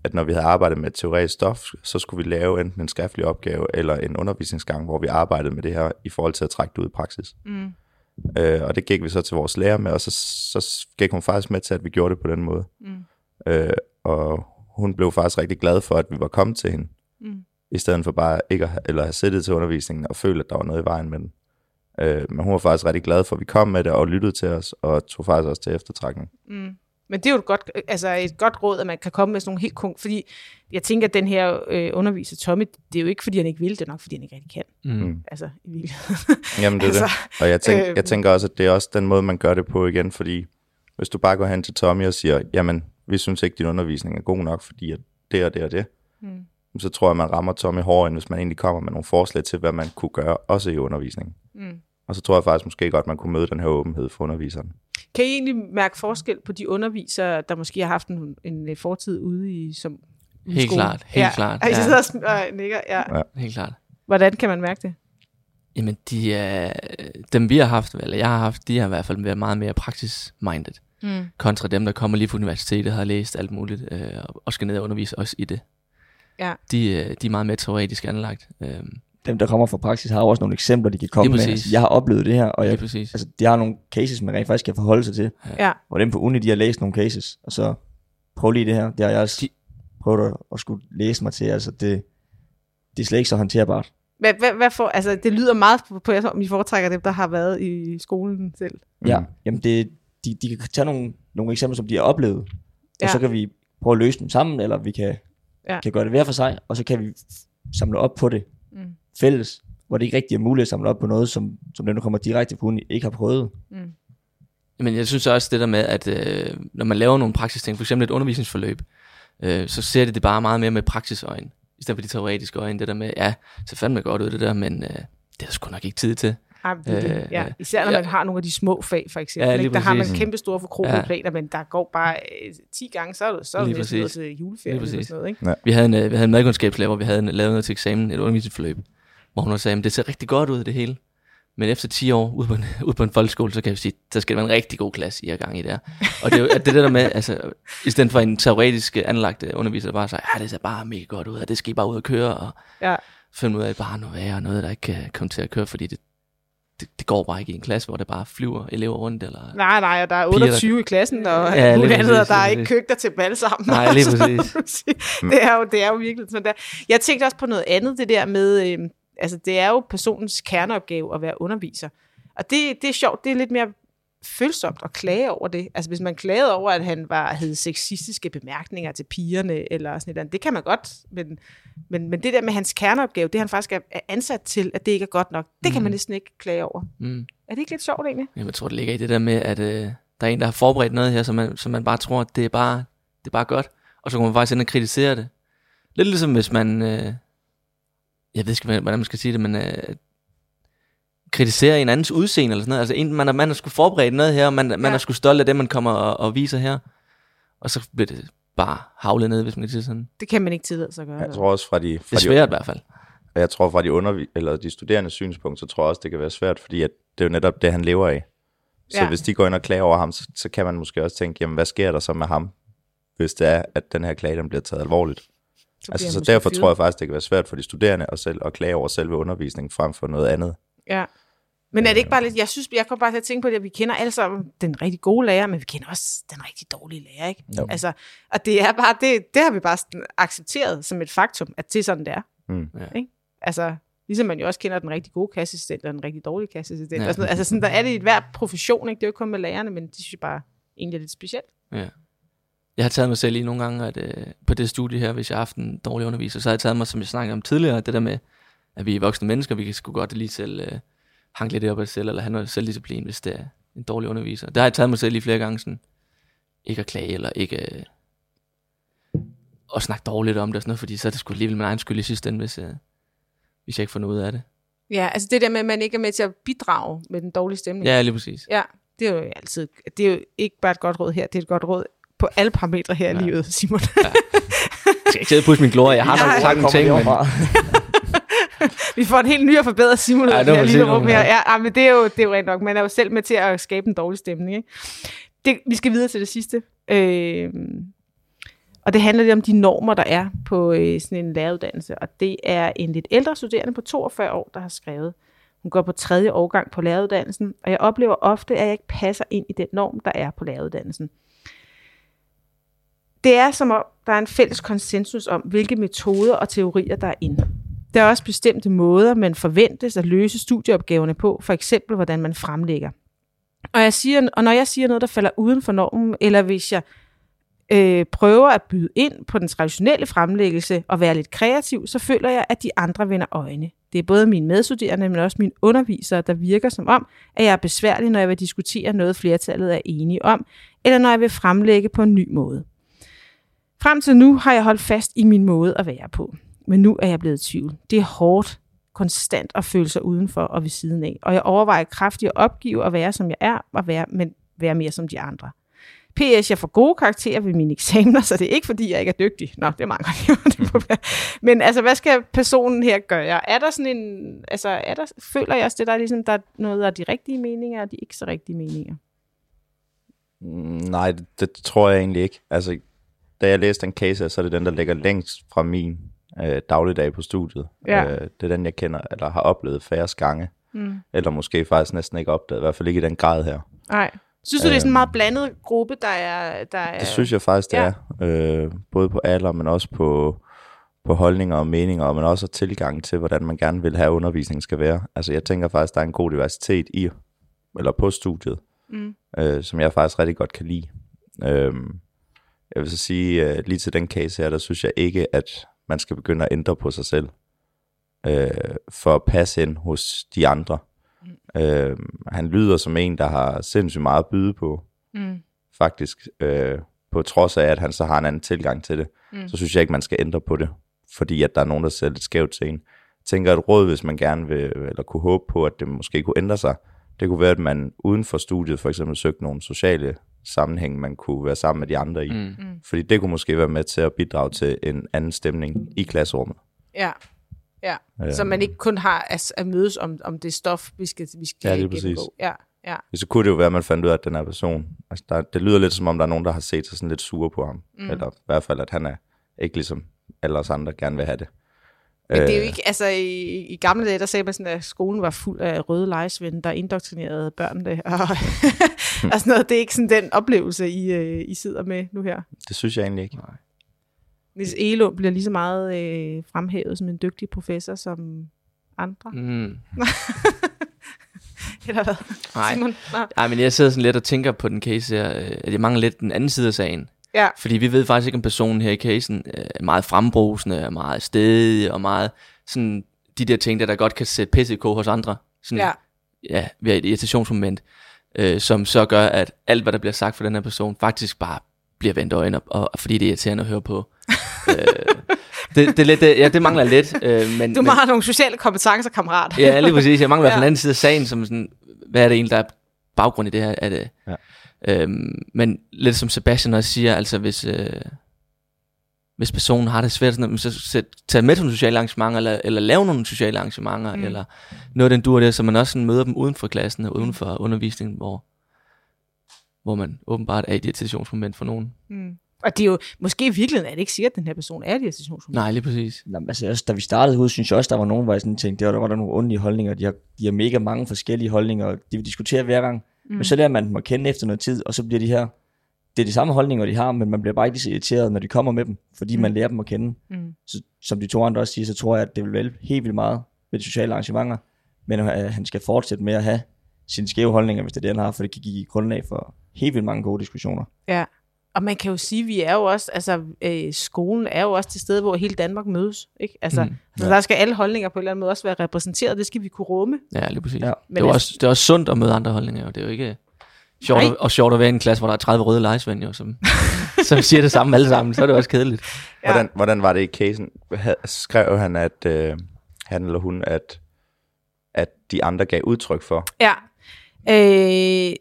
at når vi havde arbejdet med teoretisk stof, så skulle vi lave enten en skriftlig opgave eller en undervisningsgang, hvor vi arbejdede med det her i forhold til at trække det ud i praksis. Mm. Øh, og det gik vi så til vores lærer med, og så, så gik hun faktisk med til, at vi gjorde det på den måde. Mm. Øh, og hun blev faktisk rigtig glad for, at vi var kommet til hende, Mm. i stedet for bare ikke at have, eller have siddet til undervisningen og følt, at der var noget i vejen med den. Øh, men hun var faktisk rigtig glad for, at vi kom med det og lyttede til os, og tog faktisk også til eftertrækning. Mm. Men det er jo et godt, altså et godt råd, at man kan komme med sådan nogle helt kong, fordi jeg tænker, at den her øh, underviser Tommy, det er jo ikke, fordi han ikke vil, det er nok, fordi han ikke rigtig kan. Mm. Altså, i virkeligheden. Jamen det er altså, det. Og jeg, tænk, øh, jeg tænker også, at det er også den måde, man gør det på igen, fordi hvis du bare går hen til Tommy og siger, jamen, vi synes ikke, din undervisning er god nok, fordi at det og det og det, Mm. så tror jeg, man rammer Tommy hårdere, end hvis man egentlig kommer med nogle forslag til, hvad man kunne gøre, også i undervisningen. Mm. Og så tror jeg faktisk måske godt, man kunne møde den her åbenhed for underviseren. Kan I egentlig mærke forskel på de undervisere, der måske har haft en, en fortid ude i som i Helt skolen? klart, helt ja. klart, Ja. Ja. sidder og nikker, ja. Ja. Helt klart. Hvordan kan man mærke det? Jamen, de er, dem vi har haft, eller jeg har haft, de har i hvert fald været meget mere praxis-minded, Mm. kontra dem, der kommer lige fra universitetet, har læst alt muligt, øh, og skal ned og undervise også i det. Ja. De, øh, de er meget mere teoretisk anlagt. Øh, Dem, der kommer fra praksis, har også nogle eksempler, de kan komme med. Altså, jeg har oplevet det her, og jeg, altså, de har nogle cases, man rent faktisk kan forholde sig til. Ja. Hvor dem på uni, de har læst nogle cases, og så prøv lige det her. Det har jeg også De- prøvet at, at skulle læse mig til. Altså, det, det er slet ikke så håndterbart. Hvad, hvad, hvad for, altså, det lyder meget på, på jer, som I foretrækker dem, der har været i skolen selv. Ja, Mm. jamen det, de, de kan tage nogle, nogle eksempler, som de har oplevet, og Ja. så kan vi prøve at løse dem sammen, eller vi kan, Ja. kan gøre det hver for sig, og så kan vi samle op på det Mm. fælles, hvor det ikke rigtig er muligt at samle op på noget, som, som dem, der kommer direkte på uni, ikke har prøvet. Mm. Men jeg synes også det der med, at øh, når man laver nogle praksisting, for eksempel et undervisningsforløb, øh, så ser det det bare meget mere med praksisøjen, i stedet for de teoretiske øjne. Det der med, ja, så fandme godt ud det der, men øh, det er der sgu nok ikke tid til. Det, det. Øh, Ja. øh, Især når ja. man har nogle af de små fag, for eksempel. Ja, Ja, lige ikke? Der har man kæmpe store forkrogede Ja. planer, men der går bare øh, 10 gange, så er du, så er Lige næsten præcis. til juleferie. Lige Eller præcis. sådan noget, ikke? Vi havde en, øh, vi havde en madkundskabslærer, hvor vi havde en, lavet noget til eksamen, et undervisningsforløb, hvor hun også sagde, at det ser rigtig godt ud, det hele. Men efter 10 år ude på en, ude på en folkeskole, så kan vi sige, så skal det være en rigtig god klasse, I er gang i der. Og det er jo at det der med, altså, i stedet for en teoretisk anlagt øh, underviser, der bare siger, ja, det ser bare mega godt ud, og det skal I bare ud og køre, og Ja. finde ud af, at bare noget værre, og noget, der ikke kan komme til at køre, fordi det, det, det går bare ikke i en klasse, hvor der bare flyver elever rundt, eller... Nej, nej, og der er Piger, der- 28 i klassen, og Ja, andet, og præcis, der er ikke køkkener til dem alle sammen. Nej, lige præcis. det, er jo, det er jo virkelig sådan der. Jeg tænkte også på noget andet, det der med, øh, altså det er jo personens kerneopgave at være underviser. Og det, det er sjovt, det er lidt mere følsomt at klage over det. Altså hvis man klagede over, at han var, havde sexistiske bemærkninger til pigerne, eller sådan noget, det kan man godt, men, men, men det der med hans kerneopgave, det han faktisk er er ansat til, at det ikke er godt nok, det kan man næsten ikke klage over. Mm. Er det ikke lidt sjovt egentlig? Jamen, Jeg tror, det ligger i det der med, at øh, der er en, der har forberedt noget her, som man, som man bare tror, at det er bare, det er bare godt. Og så kan man faktisk ind og kritisere det. Lidt ligesom hvis man, øh, jeg ved ikke, hvordan man skal sige det, men øh, kritiserer en andens udseende eller sådan noget. Altså en, man, har, man har skulle forberede noget her, og man, man Ja. er skulle stolt af det, man kommer og, og viser her. Og så bliver det bare havlet ned, hvis man kan sige sådan. Det kan man ikke sig at gøre. Jeg tror også fra de, Det fra er de svært i hvert fald. Og jeg tror fra de, undervi- eller de studerende synspunkt, så tror jeg også, det kan være svært, fordi at det er jo netop det, han lever af. Så Ja. hvis de går ind og klager over ham, så, så kan man måske også tænke, jamen hvad sker der så med ham, hvis det er, at den her klage, den bliver taget alvorligt. Så Altså, så derfor fyret. tror jeg faktisk, det kan være svært for de studerende at, selv, at klage over selve undervisningen frem for noget andet. Ja. Men er det ikke bare lidt, jeg synes, jeg kommer bare til at tænke på det, at vi kender alle sammen den rigtig gode lærer, men vi kender også den rigtig dårlige lærer, ikke? Jo. Altså, og det er bare, det, det har vi bare accepteret som et faktum, at det er sådan, det er. Mm. Ja. Ikke? Altså, ligesom man jo også kender den rigtig gode kasseassistent og den rigtig dårlige kasseassistent. Ja. Ja. Og sådan noget. Altså, sådan, der er det i hver profession, ikke? Det er jo ikke kun med lærerne, men det synes jeg bare egentlig er lidt specielt. Ja. Jeg har taget mig selv i nogle gange, at øh, på det studie her, hvis jeg har haft en dårlig underviser, så har jeg taget mig, som jeg snakkede om tidligere, det der med, at vi er voksne mennesker, vi kan sgu godt lige selv øh, hanke lidt op af selv, eller have noget selvdisciplin, hvis det er en dårlig underviser. Det har jeg taget mig selv i flere gange, sådan, ikke at klage, eller ikke øh, at snakke dårligt om det, og sådan noget, fordi så er det sgu alligevel min egen skyld i sidste ende, hvis, øh, hvis jeg ikke får noget ud af det. Ja, altså det der med, at man ikke er med til at bidrage med den dårlige stemning. Ja, lige præcis. Ja, det er jo altid, det er jo ikke bare et godt råd her, det er et godt råd på alle parametre her Ja. i livet, Simon. Jeg skal ikke sidde og pusse min glorie, jeg har nok Nej. sagt nogle ting, men Vi får en helt ny og forbedret Simon Ja, ja, det her lille rum her. ja. Ja, ja, men det er, jo, det er jo rent nok. Man er jo selv med til at skabe en dårlig stemning. Ikke? Det, vi skal videre til det sidste. Øh, og det handler lidt om de normer, der er på øh, sådan en læreruddannelse. Og det er en lidt ældre studerende på 42 år, der har skrevet. Hun går på tredje årgang på læreruddannelsen, og jeg oplever ofte, at jeg ikke passer ind i den norm, der er på læreruddannelsen. Det er som om, der er en fælles konsensus om, hvilke metoder og teorier, der er inde. Der er også bestemte måder, man forventes at løse studieopgaverne på, for eksempel hvordan man fremlægger. Og, jeg siger, og når jeg siger noget, der falder uden for normen, eller hvis jeg øh, prøver at byde ind på den traditionelle fremlæggelse og være lidt kreativ, så føler jeg, at de andre vender øjne. Det er både mine medstuderende, men også mine undervisere, der virker som om, at jeg er besværlig, når jeg vil diskutere noget, flertallet er enige om, eller når jeg vil fremlægge på en ny måde. Frem til nu har jeg holdt fast i min måde at være på. Men nu er jeg blevet i tvivl. Det er hårdt, konstant at føle sig udenfor og ved siden af. Og jeg overvejer kraftigt at opgive at være, som jeg er, og være, men være mere som de andre. PS, jeg får gode karakterer ved mine eksamener, så det er ikke fordi, jeg ikke er dygtig. Nå, det mangler jeg jo. Det må være. Men altså, hvad skal personen her gøre? Er der sådan en, altså, er der, føler jeg også, det der er ligesom, der er noget af de rigtige meninger, og de ikke så rigtige meninger? Mm, nej, det, det tror jeg egentlig ikke. Altså, da jeg læste den case, så er det den, der ligger længst fra min øh, dagligdag på studiet. Ja. Øh, det er den, jeg kender, eller har oplevet færre gange. Mm. Eller måske faktisk næsten ikke opdaget, i hvert fald ikke i den grad her. Nej. Synes du, det er sådan en meget blandet gruppe, der er... Der er Det synes jeg faktisk, det ja. er. Øh, både på alder, men også på, på holdninger og meninger, men også tilgang til, hvordan man gerne vil have undervisningen skal være. Altså jeg tænker faktisk, der er en god diversitet i, eller på studiet, mm. øh, som jeg faktisk rigtig godt kan lide. Øh, jeg vil så sige, øh, lige til den case her, der synes jeg ikke, at man skal begynde at ændre på sig selv, øh, for at passe ind hos de andre. Mm. Øh, han lyder som en, der har sindssygt meget at byde på, Mm. faktisk, øh, på trods af, at han så har en anden tilgang til det, mm. så synes jeg ikke, man skal ændre på det, fordi at der er nogen, der ser lidt skævt til en. Jeg tænker, et råd, hvis man gerne vil, eller kunne håbe på, at det måske kunne ændre sig, det kunne være, at man uden for studiet for eksempel søgte nogle sociale sammenhæng, man kunne være sammen med de andre i. Mm. Fordi det kunne måske være med til at bidrage til en anden stemning i klasserummet. Ja. Ja. Så man ikke kun har at, at mødes om, om det stof, vi skal, vi skal Ja, lige præcis. gennemgå. Ja, ja. Så kunne det jo være, at man fandt ud af, at den her person, altså der, det lyder lidt som om, der er nogen, der har set sig sådan lidt sure på ham. Mm. Eller i hvert fald, at han er ikke ligesom alle os andre gerne vil have det. Men det er jo Øh, ikke, altså i, i gamle dage, der sagde man sådan, at skolen var fuld af røde lejesvende, der indoktrinerede børnene, og, og sådan noget. Det er ikke sådan den oplevelse, I, øh, I sidder med nu her. Det synes jeg egentlig ikke. Hvis Elund bliver lige så meget øh, fremhævet som en dygtig professor som andre. Mm. Eller hvad? Nej. Simon? Nå. Ej, men jeg sidder sådan lidt og tænker på den case her, øh, at jeg mangler lidt den anden side af sagen. Ja. Fordi vi ved faktisk ikke, om personen her i casen øh, er meget frembrusende, er meget stedig og meget sådan de der ting, der, der godt kan sætte pisse i kog hos andre. Sådan, Ja. ja, ved et irritationsmoment, øh, som så gør, at alt, hvad der bliver sagt for den her person, faktisk bare bliver vendt øjne op, og, og fordi det er irriterende at høre på. øh, det, det, lidt, det, ja, det mangler lidt. Øh, men, Du men, har nogle sociale kompetencer, kammerat. Ja, lige præcis. Jeg mangler i hvert fald Ja. en anden side af sagen, som sådan, hvad er det egentlig, der er baggrund i det her? Er det, Ja. Øhm, men lidt som Sebastian også siger, altså hvis, øh, hvis personen har det svært, sådan, noget, så sæt, tag med til nogle sociale arrangementer, eller, eller lave nogle sociale arrangementer, Mm. eller noget af den dur der, så man også sådan møder dem uden for klassen og uden for undervisningen, hvor, hvor man åbenbart er i et irritationsmoment for nogen. Mm. Og det er jo, måske i virkeligheden er det ikke sikkert, at den her person er et irritationsmoment. Nej, lige præcis. Nå, men altså, også, da vi startede ud, synes jeg også, der var nogen, hvor jeg sådan tænkte, der var, der var der nogle ondelige holdninger. De har, de har mega mange forskellige holdninger, og de vil diskutere hver gang. Mm. Men så lærer man dem at kende efter noget tid, og så bliver de her... Det er de samme holdninger, de har, men man bliver bare ikke så irriteret, når de kommer med dem, fordi mm. man lærer dem at kende. Mm. Så, som de to andre også siger, så tror jeg, at det vil vælge helt vildt meget ved de sociale arrangementer, men at han skal fortsætte med at have sine skæve holdninger, hvis det er det, han har, for det kan give grundlag for helt vildt mange gode diskussioner. Ja. Og man kan jo sige, at vi er jo også, altså øh, skolen er jo også det sted, hvor hele Danmark mødes. Ikke? Altså, mm. Altså, der skal alle holdninger på en eller anden måde også være repræsenteret. Det skal vi kunne rumme. Ja, lige præcis. Ja. Ja. Men Det, er altså- også, det er også sundt at møde andre holdninger, og det er jo ikke sjovt, at, og sjovt at være i en klasse, hvor der er 30 røde lejesvend, jo, som, som siger det samme alle sammen, så er det også kedeligt. Ja. Hvordan, hvordan var det i casen? Skrev han, at øh, han eller hun, at, at de andre gav udtryk for? Ja. Øh,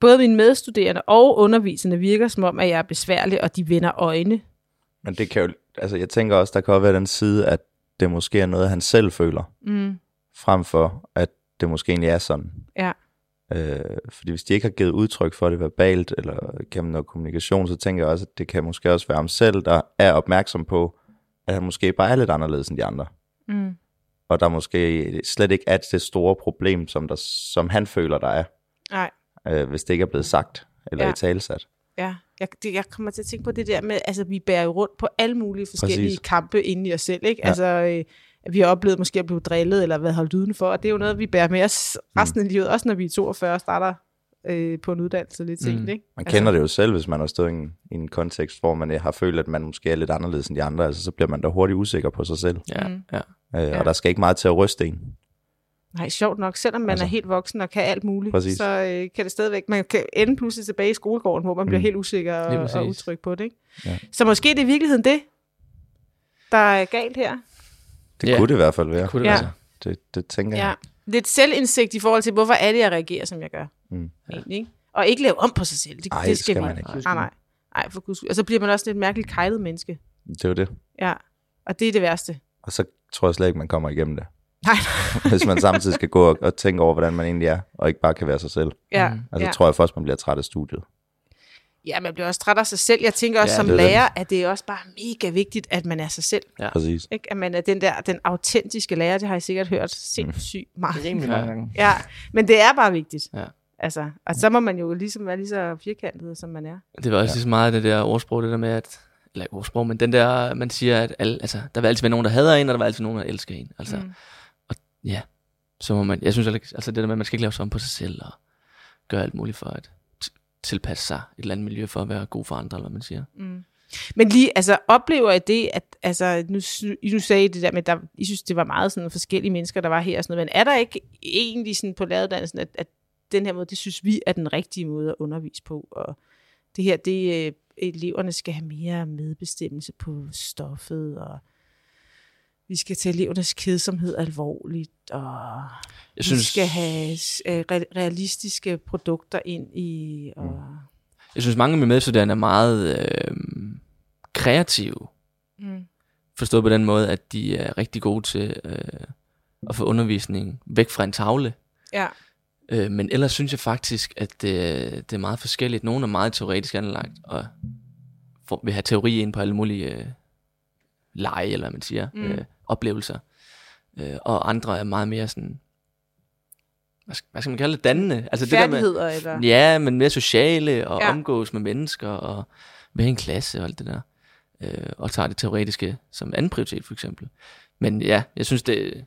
både mine medstuderende og underviserne virker som om, at jeg er besværlig, og de vender øjne. Men det kan jo, altså jeg tænker også, der kan også være den side, at det måske er noget, han selv føler, Mm. frem for, at det måske egentlig er sådan. Ja. Øh, fordi hvis de ikke har givet udtryk for det verbalt, eller gennem noget kommunikation, så tænker jeg også, at det kan måske også være ham selv, der er opmærksom på, at han måske bare er lidt anderledes end de andre. Mm. Og der måske slet ikke er det store problem, som, der, som han føler, der er, Nej. Øh, hvis det ikke er blevet sagt eller Ja. i talesat. Ja, jeg, det, jeg kommer til at tænke på det der med, altså vi bærer jo rundt på alle mulige forskellige Præcis. kampe inde i os selv, ikke? Ja. Altså, øh, vi har oplevet måske at blive drillet, eller været holdt udenfor, og det er jo noget, vi bærer med os resten af livet, også når vi er 42 og starter øh, på en uddannelse lidt sent, Mm. ikke? Man kender det jo selv, hvis man har stået i en, i en kontekst, hvor man øh, har følt, at man måske er lidt anderledes end de andre, altså så bliver man da hurtigt usikker på sig selv. Ja, Mm. ja. Øh, Ja. Og der skal ikke meget til at ryste en. Nej, sjovt nok, selvom man altså, er helt voksen og kan alt muligt, Præcis. så øh, kan det stadigvæk, man kan ende pludselig tilbage i skolegården, hvor man bliver Mm. helt usikker og, og utryg på det, ikke? Ja. Så måske det er i virkeligheden det, der er galt her. Det Ja. kunne det i hvert fald være. Kunne det Ja. være. Det, det tænker Ja. jeg. Lidt selvindsigt i forhold til, hvorfor er det, jeg reagerer, som jeg gør. Mm. Egentlig, ikke? Og ikke lave om på sig selv. Det, Ej, det det skal, skal man ikke. Nej, nej. Nej, for guds skyld. Og så bliver man også lidt mærkeligt kejlet menneske. Det er jo det. Ja, og det er det værste. Og så tror jeg slet ikke, man kommer igennem det. Nej. Hvis man samtidig skal gå og, og tænke over, hvordan man egentlig er, og ikke bare kan være sig selv. Ja, Mm. Altså ja. tror jeg først, man bliver træt af studiet. ja, man bliver også træt af sig selv. Jeg tænker også Ja, som det er det. lærer, at det er også bare mega vigtigt, at man er sig selv. Ja. Præcis. Ikke? At man er den der, den autentiske lærer, det har I sikkert hørt sindssygt Det meget. rimelig mange gange. Ja, men det er bare vigtigt. Ja. Altså, og så må man jo ligesom være lige så firkantet, som man er. Det var også ja. lige så meget det der ordsprog, det der med, at, eller ordsprog, men den der, man siger, at alle, altså, der vil altid være nogen, der hader en, og der vil altid være nogen, der elsker en. Altså, Mm ja, så må man, jeg synes heller altså det der med, at man skal ikke lave sådan på sig selv, og gøre alt muligt for at tilpasse sig et eller andet miljø for at være god for andre, eller hvad man siger. Mm. Men lige, altså oplever jeg det, at altså, nu, nu sagde I det der med, at der, I synes, det var meget sådan forskellige mennesker, der var her og sådan noget, men er der ikke egentlig sådan på læreruddannelsen, at, at den her måde, det synes vi er den rigtige måde at undervise på, og det her, det øh, eleverne skal have mere medbestemmelse på stoffet, og vi skal tage elevernes kedsomhed alvorligt, og Jeg vi synes, skal have øh, re- realistiske produkter ind i, og... jeg synes mange af mine medstuderende er meget øh, kreative, Mm. forstået på den måde, at de er rigtig gode til øh, at få undervisning væk fra en tavle. Ja. Øh, men ellers synes jeg faktisk, at det, det er meget forskelligt. Nogle er meget teoretisk anlagt, og får, vil have teori ind på alle mulige øh, lege, eller hvad man siger, Mm. mm. øh, oplevelser. Øh, og andre er meget mere sådan, hvad skal, hvad skal man kalde det, dannende. Altså Færdigheder, det der eller? med, ja, men mere sociale og ja. omgås med mennesker og være i en klasse og alt det der. Øh, og tager det teoretiske som anden prioritet for eksempel. Men ja, jeg synes det,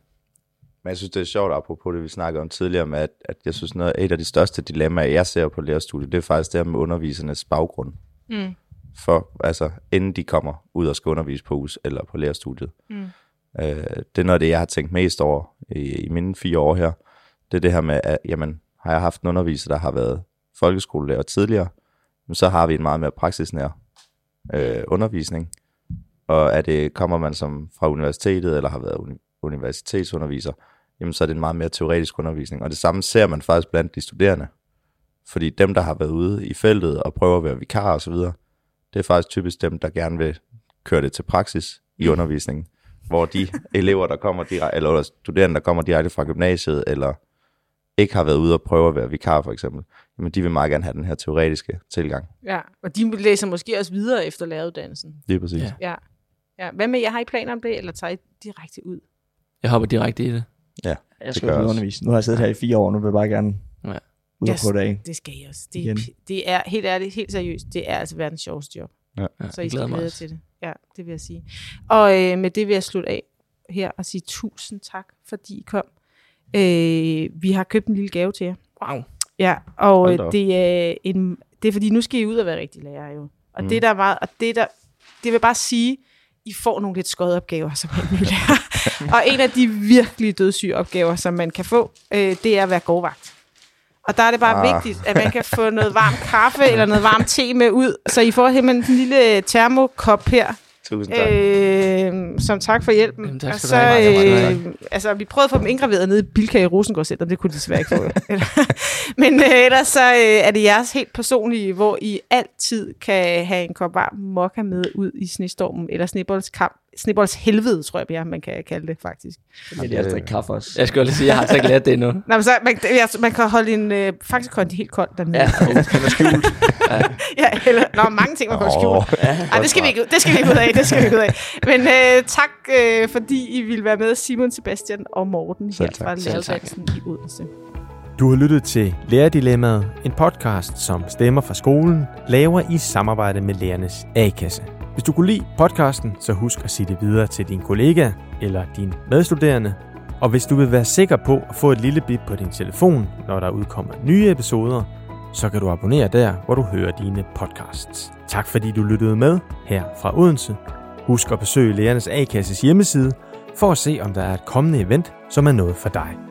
Men jeg synes, det er sjovt, apropos det, vi snakkede om tidligere, med, at, at jeg synes, noget, et af de største dilemmaer, jeg ser på lærerstudiet, det er faktisk det her med undervisernes baggrund. Mm. For, altså, inden de kommer ud og skal undervise på hus eller på lærerstudiet. Mm. Øh, det er noget af det, jeg har tænkt mest over i, i mine fire år her. Det er det her med, at jamen, har jeg haft en underviser, der har været folkeskolelærer tidligere, så har vi en meget mere praksisnær øh, undervisning. Og er det, kommer man som fra universitetet, eller har været uni- universitetsunderviser, jamen så er det en meget mere teoretisk undervisning. Og det samme ser man faktisk blandt de studerende. Fordi dem, der har været ude i feltet og prøver at være vikarer osv., det er faktisk typisk dem, der gerne vil køre det til praksis i undervisningen. Hvor de elever, der kommer direkte, eller studerende, der kommer direkte fra gymnasiet, eller ikke har været ude og prøve at være vikar for eksempel, jamen de vil meget gerne have den her teoretiske tilgang. Ja, og de læser måske også videre efter læreruddannelsen. Lige præcis. Ja. Ja. ja. Hvad med, jeg har I planer om det, eller tager I direkte ud? jeg hopper direkte i det. Jeg Det skal jeg også. undervise. Nu har jeg siddet her i fire år, nu vil jeg bare gerne Ja. ud og Yes. på det af. Det skal I også. Det, Igen. det er helt ærligt, helt seriøst, det er altså verdens sjoveste job. Ja, Så I jeg skal glæder mig glæde til det. Ja, det vil jeg sige. Og øh, med det vil jeg slutte af her og sige tusind tak, fordi I kom. Øh, vi har købt en lille gave til jer. Wow. Ja, og øh, det er, en, det er fordi, nu skal I ud og være rigtig lærer jo. Og mm. det der er meget, og det der, det vil bare sige, I får nogle lidt skøde opgaver som en ny lærer. og en af de virkelig dødssyge opgaver, som man kan få, øh, det er at være gårdvagt. Og der er det bare ah. Vigtigt, at man kan få noget varm kaffe eller noget varm te med ud. Så I får simpelthen en lille termokop her, Tusind tak. øh, som tak for hjælpen. Jamen, tak og så, du have, øh, altså, vi prøvede at få dem indgraveret nede i Bilka i Rosengård Center, det kunne de desværre ikke få. Men øh, ellers så øh, er det jeres helt personlige, hvor I altid kan have en kop varm mokka med ud i snestormen, eller sneboldskamp. Snebolds helvede, tror jeg, man kan kalde det faktisk. Jeg drikker kaffe også. Jeg skal jo lige sige, jeg har altså ikke lært det endnu. Nå, men så, man, altså, man kan holde en, øh, faktisk det helt koldt dernede. Ja, Ja, Den er skjult. ja eller, nå, mange ting, man kan skjult. Ej, det skal vi ikke, ud- det skal vi ikke ud af, det skal vi ikke ud af. Men øh, tak, øh, fordi I ville være med, Simon, Sebastian og Morten her Selv tak. fra. Læreruddannelsen i Odense. Du har lyttet til Lærerdilemmaet, en podcast, som stemmer fra skolen, laver i samarbejde med Lærernes A-kasse. Hvis du kunne lide podcasten, så husk at sige det videre til din kollega eller din medstuderende. Og hvis du vil være sikker på at få et lille bip på din telefon, når der udkommer nye episoder, så kan du abonnere der, hvor du hører dine podcasts. Tak fordi du lyttede med her fra Odense. Husk at besøge Lærernes A-kasses hjemmeside for at se, om der er et kommende event, som er noget for dig.